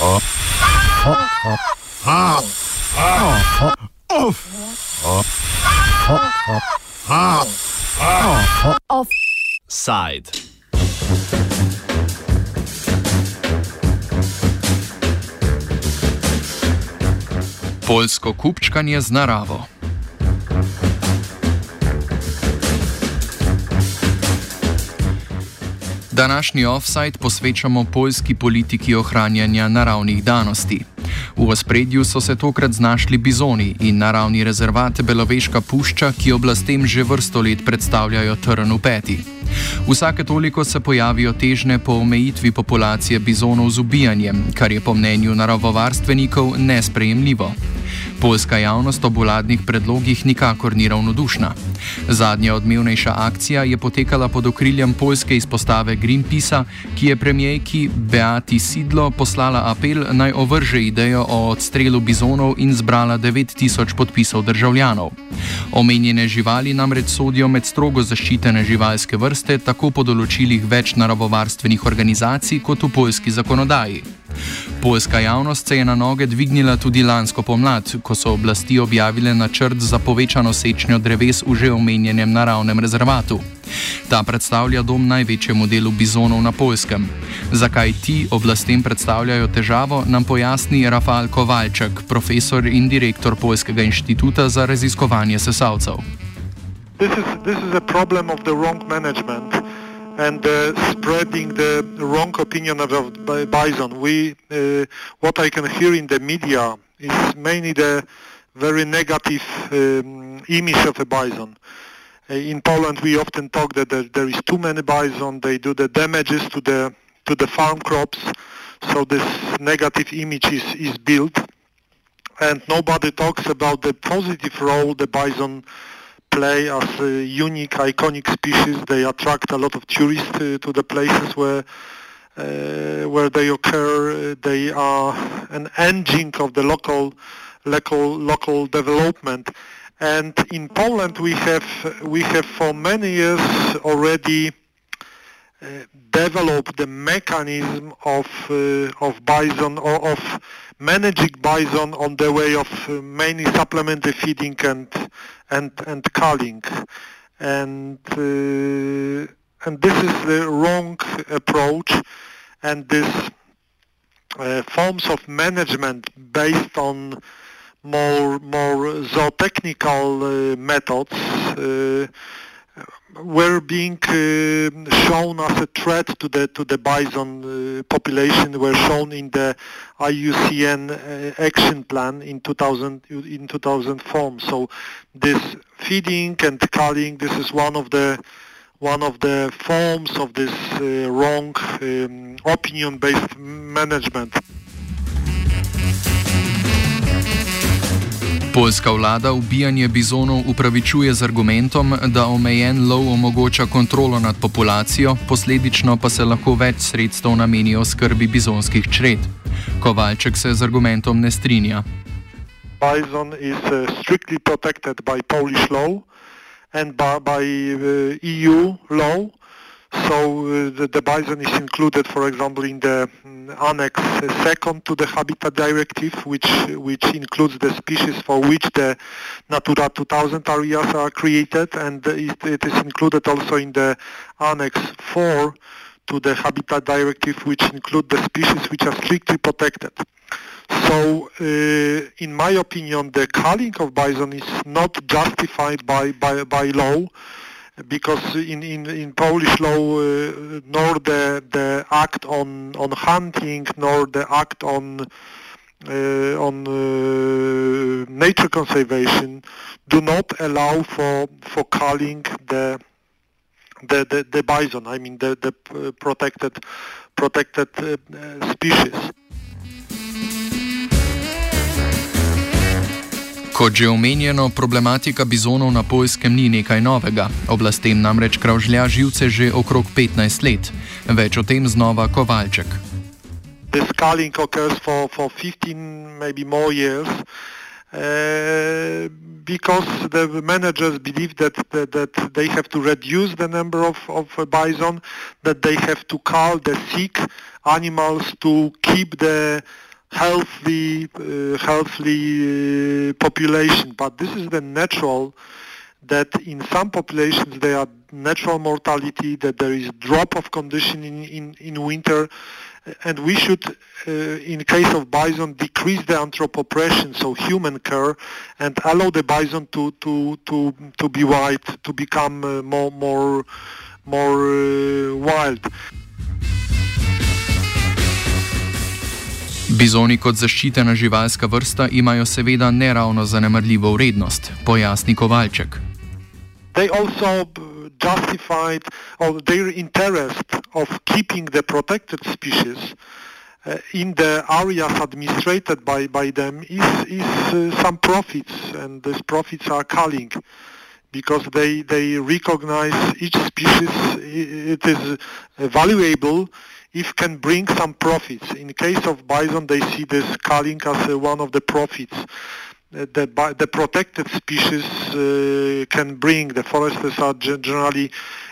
Off. Polsko kupčkanje z naravo. Današnji offside posvečamo poljski politiki ohranjanja naravnih danosti. V ospredju so se tokrat znašli bizoni in naravni rezervat Beloveška pušča, ki oblastem že vrsto let predstavljajo trn v peti. Vsake toliko se pojavijo težne po omejitvi populacije bizonov z ubijanjem, kar je po mnenju naravovarstvenikov nesprejemljivo. Poljska javnost ob vladnih predlogih nikakor ni ravnodušna. Zadnja odmevnejša akcija je potekala pod okriljem poljske izpostave Greenpeacea, ki je premijejki Beati Sidlo poslala apel naj ovrže idejo o odstrelu bizonov in zbrala 9000 podpisov državljanov. Omenjene živali namreč sodijo med strogo zaščitene živalske vrste, tako po določilih več naravovarstvenih organizacij kot v poljski zakonodaji. Poljska javnost se je na noge dvignila tudi lansko pomlad, ko so oblasti objavile načrt za povečano sečnjo dreves v že omenjenem naravnem rezervatu. Ta predstavlja dom največjemu delu bizonov na Poljskem. Zakaj ti oblastem predstavljajo težavo, nam pojasni Rafal Kovalček, profesor in direktor Poljskega inštituta za raziskovanje sesalcev. This is, this is and uh, spreading the wrong opinion of bison. We, uh, what I can hear in the media is mainly the very negative um, image of a bison. Uh, in Poland, we often talk that there, there is too many bison. They do the damages to the to the farm crops, so this negative image is, is built, and nobody talks about the positive role the bison play as a unique, iconic species. They attract a lot of tourists to, to the places where uh, where they occur. They are an engine of the local local local development. And in Poland, we have we have for many years already uh, developed the mechanism of uh, of bison or of managing bison on the way of uh, mainly supplementary feeding and and and culling, and uh, and this is the wrong approach, and this uh, forms of management based on more more zootechnical uh, methods were being uh, shown as a threat to the to the bison uh, population were shown in the IUCN uh, action plan in 2000 in 2004 so this feeding and culling this is one of the one of the forms of this uh, wrong um, opinion based management Poljska vlada ubijanje bizonov upravičuje z argumentom, da omejen lov omogoča kontrolo nad populacijo, posledično pa se lahko več sredstev namenijo skrbi bizonskih čred. Kovalček se z argumentom ne strinja. Bison is uh, strictly protected by Polish law and by, by uh, EU law. So uh, the, the, bison is included, for example, in the um, annex second to the Habitat Directive, which which includes the species for which the Natura 2000 areas are created, and it, it is included also in the annex four to the Habitat Directive, which include the species which are strictly protected. So, uh, in my opinion, the culling of bison is not justified by by, by law because in, in, in Polish law, uh, nor the, the act on, on hunting, nor the act on uh, on uh, nature conservation do not allow for for culling the the, the, the bison. I mean the, the protected protected uh, species. Kot že omenjeno, problematika bizonov na Poljskem ni nekaj novega. Oblastem namreč kravžlja živce že okrog 15 let. Več o tem znova Kovalček. The sculling occurs for, for 15, maybe more years. Uh, because the managers believe that, that, that they have to reduce the number of, of bison, that they have to cull the sick animals to keep the healthy, uh, healthy uh, population. But this is the natural that in some populations there are natural mortality, that there is drop of condition in, in, in winter, and we should, uh, in case of bison, decrease the anthropopression, so human care, and allow the bison to to to to be wild, to become uh, more more more uh, wild. Bizoni kot zaščitena živalska vrsta imajo seveda neravno zanemrljivo vrednost, pojasni Kovalček. They also justified or their interest of keeping the protected species uh, in the areas administrated by, by them is, is uh, some profits and these profits are culling because they, they recognize each species it is valuable if can bring some profits. In case of bison they see the culling as uh, one of the profits the, the protected species uh, can bring. The foresters are generally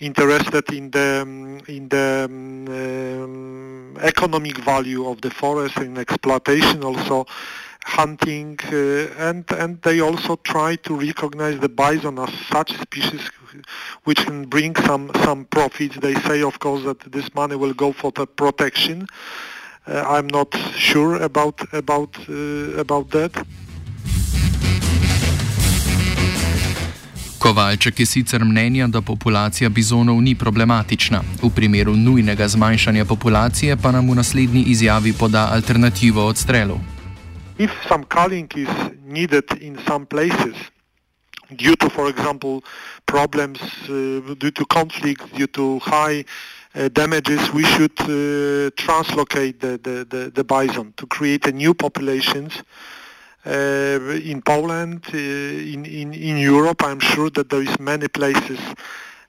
interested in the um, in the um, economic value of the forest and exploitation also hunting uh, and and they also try to recognize the bison as such species which can bring some some profits they say of course that this money will go for the protection uh, i'm not sure about about uh, about that Kovalček je sicer mnenja, da populacija bizonov ni problematična. V primeru nujnega zmanjšanja populacije pa nam v naslednji izjavi poda alternativo odstrelu. If some culling is needed in some places due to, for example, problems uh, due to conflicts, due to high uh, damages, we should uh, translocate the, the, the, the bison to create a new populations uh, in Poland, uh, in, in, in Europe, I'm sure that there is many places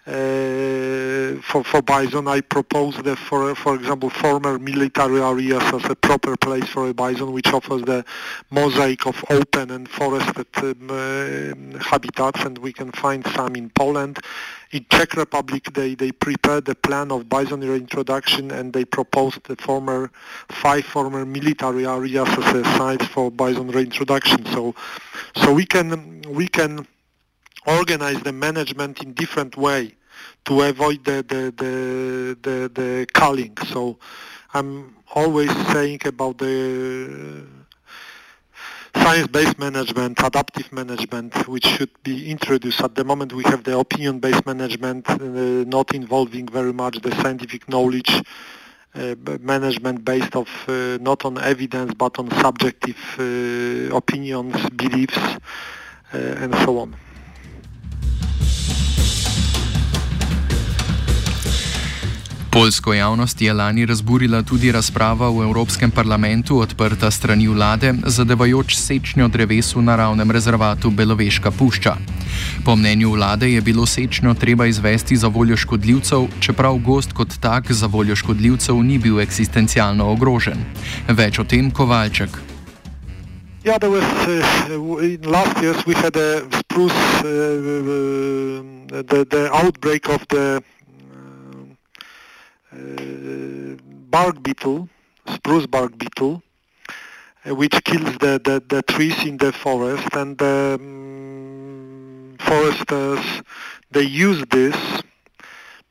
uh, for, for bison. I propose that for, for example, former military areas as a proper place for a bison, which offers the mosaic of open and forested um, uh, habitats, and we can find some in Poland. In Czech Republic, they, they prepared the plan of bison reintroduction and they proposed the former five former military areas as a sites for bison reintroduction. So, so we can we can organize the management in different way to avoid the the the the, the culling. So I'm always saying about the science-based management, adaptive management, which should be introduced. At the moment, we have the opinion-based management, uh, not involving very much the scientific knowledge, uh, management based of uh, not on evidence but on subjective uh, opinions, beliefs, uh, and so on. Polsko javnost je lani razburila tudi razprava v Evropskem parlamentu odprta strani vlade, zadevajoč sečnjo dreves v naravnem rezervatu Beloveška pušča. Po mnenju vlade je bilo sečnjo treba izvesti za voljo škodljivcev, čeprav gost kot tak za voljo škodljivcev ni bil eksistencialno ogrožen. Več o tem Kovalček. Yeah, there was uh, in last years we had a spruce uh, the, the outbreak of the bark beetle, spruce bark beetle, uh, which kills the, the, the, trees in the forest. And the um, foresters they use this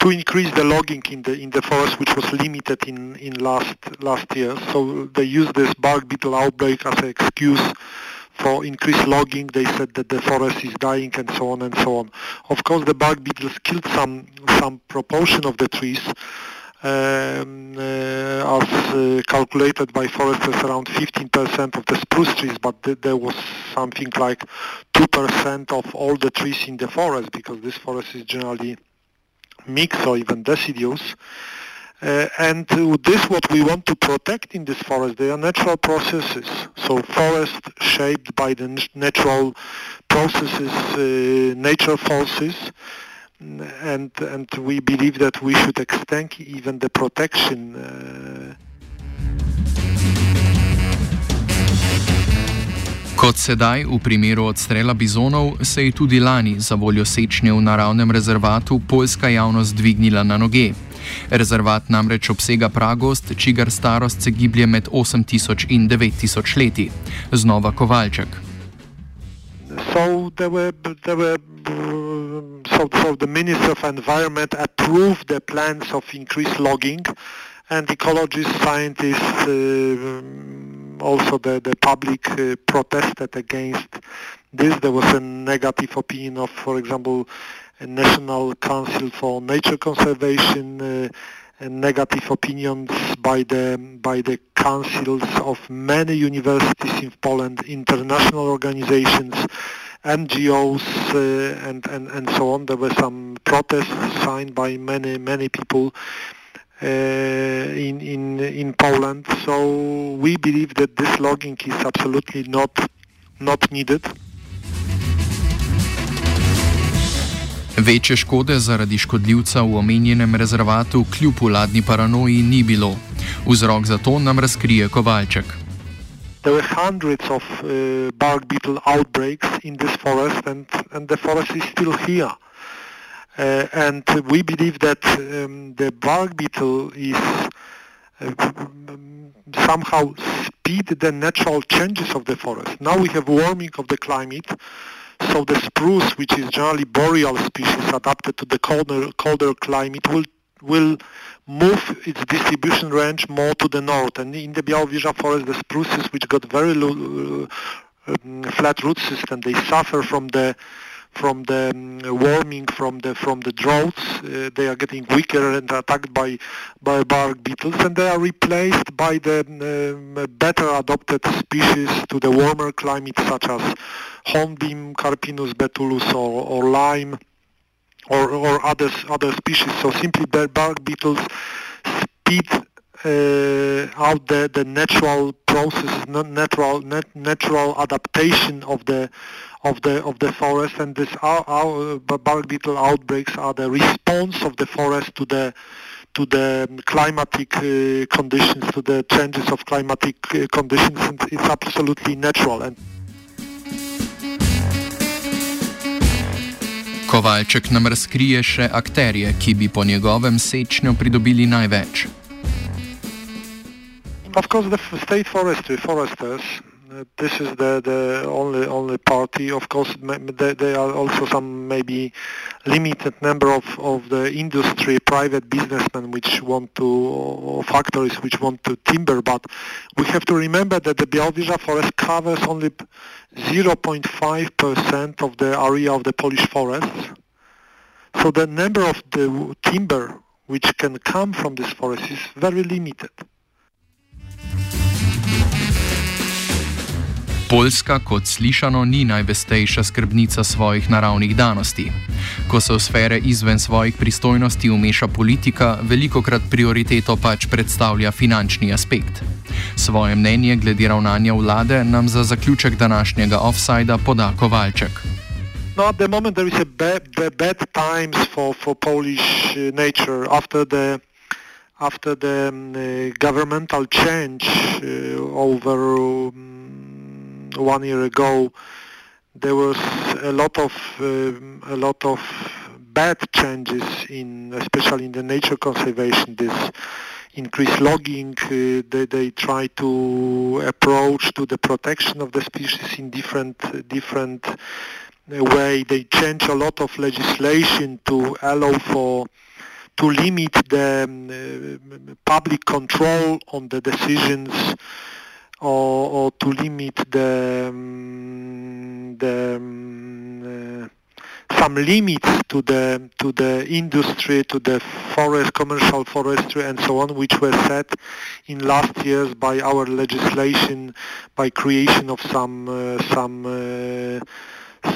to increase the logging in the in the forest which was limited in in last last year. So they use this bark beetle outbreak as an excuse for increased logging. They said that the forest is dying and so on and so on. Of course the bark beetles killed some some proportion of the trees um, uh, as uh, calculated by foresters around 15% of the spruce trees, but th there was something like 2% of all the trees in the forest because this forest is generally mixed or even deciduous. Uh, and this what we want to protect in this forest. They are natural processes. So forest shaped by the natural processes, uh, nature forces and and we believe that we should extend even the protection. Uh... Kot sedaj v primeru odstrela bizonov, se je tudi lani za voljo sečnje v naravnem rezervatu poljska javnost dvignila na noge. Rezervat namreč obsega pragost, čigar starost se giblje med 8000 in 9000 leti. Znova Kovalček. So there were, there were, so, so the Minister of Environment approved the plans of increased logging and ecologists, scientists, uh, also the, the public uh, protested against this. There was a negative opinion of, for example, a National Council for Nature Conservation, uh, negative opinions by the by the councils of many universities in Poland, international organizations, NGOs, uh, and, and and so on. There were some protests signed by many many people uh, in in in Poland. So we believe that this logging is absolutely not not needed. Večje škode zaradi škodljivca v omenjenem rezervatu kljub vladni paranoji ni bilo. Vzrok za to nam razkrije Kovalček. There were hundreds of uh, bark beetle outbreaks in this forest, and, and the forest is still here. Uh, and we believe that um, the bark beetle is uh, somehow speed the natural changes of the forest. Now we have warming of the climate, so the spruce, which is generally boreal species adapted to the colder, colder climate, will will move its distribution range more to the north. And in the Białowieża forest, the spruces, which got very low, uh, um, flat root system, they suffer from the from the um, warming, from the from the droughts. Uh, they are getting weaker and attacked by by bark beetles, and they are replaced by the um, better adapted species to the warmer climate, such as hornbeam, Carpinus betulus, or, or lime, or or other other species. So simply, bark beetles speed uh, out the, the natural process, natural net, natural adaptation of the of the of the forest, and this our, our bark beetle outbreaks are the response of the forest to the to the climatic uh, conditions, to the changes of climatic uh, conditions, and it's absolutely natural. And Kovalček nam razkrije še akterje, ki bi po njegovem sečnjo pridobili največ. Of course, the state forestry, foresters, this is the, the only only party. Of course, there, are also some maybe limited number of, of the industry, private businessmen which want to, or factories which want to timber. But we have to remember that the Białowieża forest covers only 0.5% of the area of the Polish forests. So the number of the timber which can come from this forest is very limited. Poljska, kot slišano, ni najvestejša skrbnica svojih naravnih danosti. Ko se v sfere izven svojih pristojnosti umeša politika, veliko krat prioriteto pač predstavlja finančni aspekt. Svoje mnenje glede ravnanja vlade nam za zaključek današnjega offsajda poda Kovalček. No, at the moment there is a bad, bad times for, for Polish uh, nature after the after the um, uh, governmental change uh, over um, one year ago, there was a lot of um, a lot of bad changes in, especially in the nature conservation. This increased logging, uh, they, they try to approach to the protection of the species in different different uh, way. They change a lot of legislation to allow for to limit the um, uh, public control on the decisions or, or to limit the, the uh, some limits to the to the industry, to the forest, commercial forestry, and so on, which were set in last years by our legislation, by creation of some uh, some.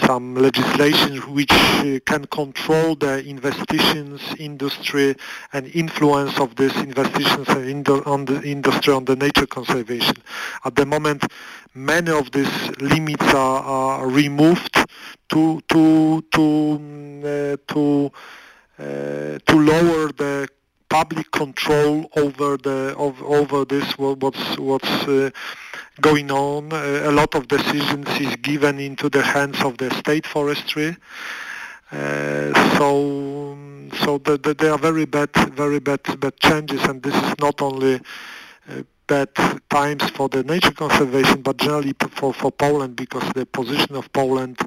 Some legislation which uh, can control the investitions industry and influence of these investitions on the industry on the nature conservation. At the moment, many of these limits are, are removed to to to mm, uh, to uh, to lower the public control over the of, over this what's what's uh, going on. Uh, a lot of decisions is given into the hands of the state forestry. Uh, so so the, the, they are very bad, very bad, bad changes, and this is not only uh, bad times for the nature conservation, but generally for, for Poland because the position of Poland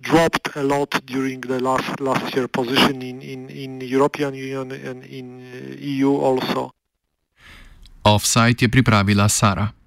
dropped a lot during the last last year position in, in, in European Union and in EU also. Offsite je pripravila Sara.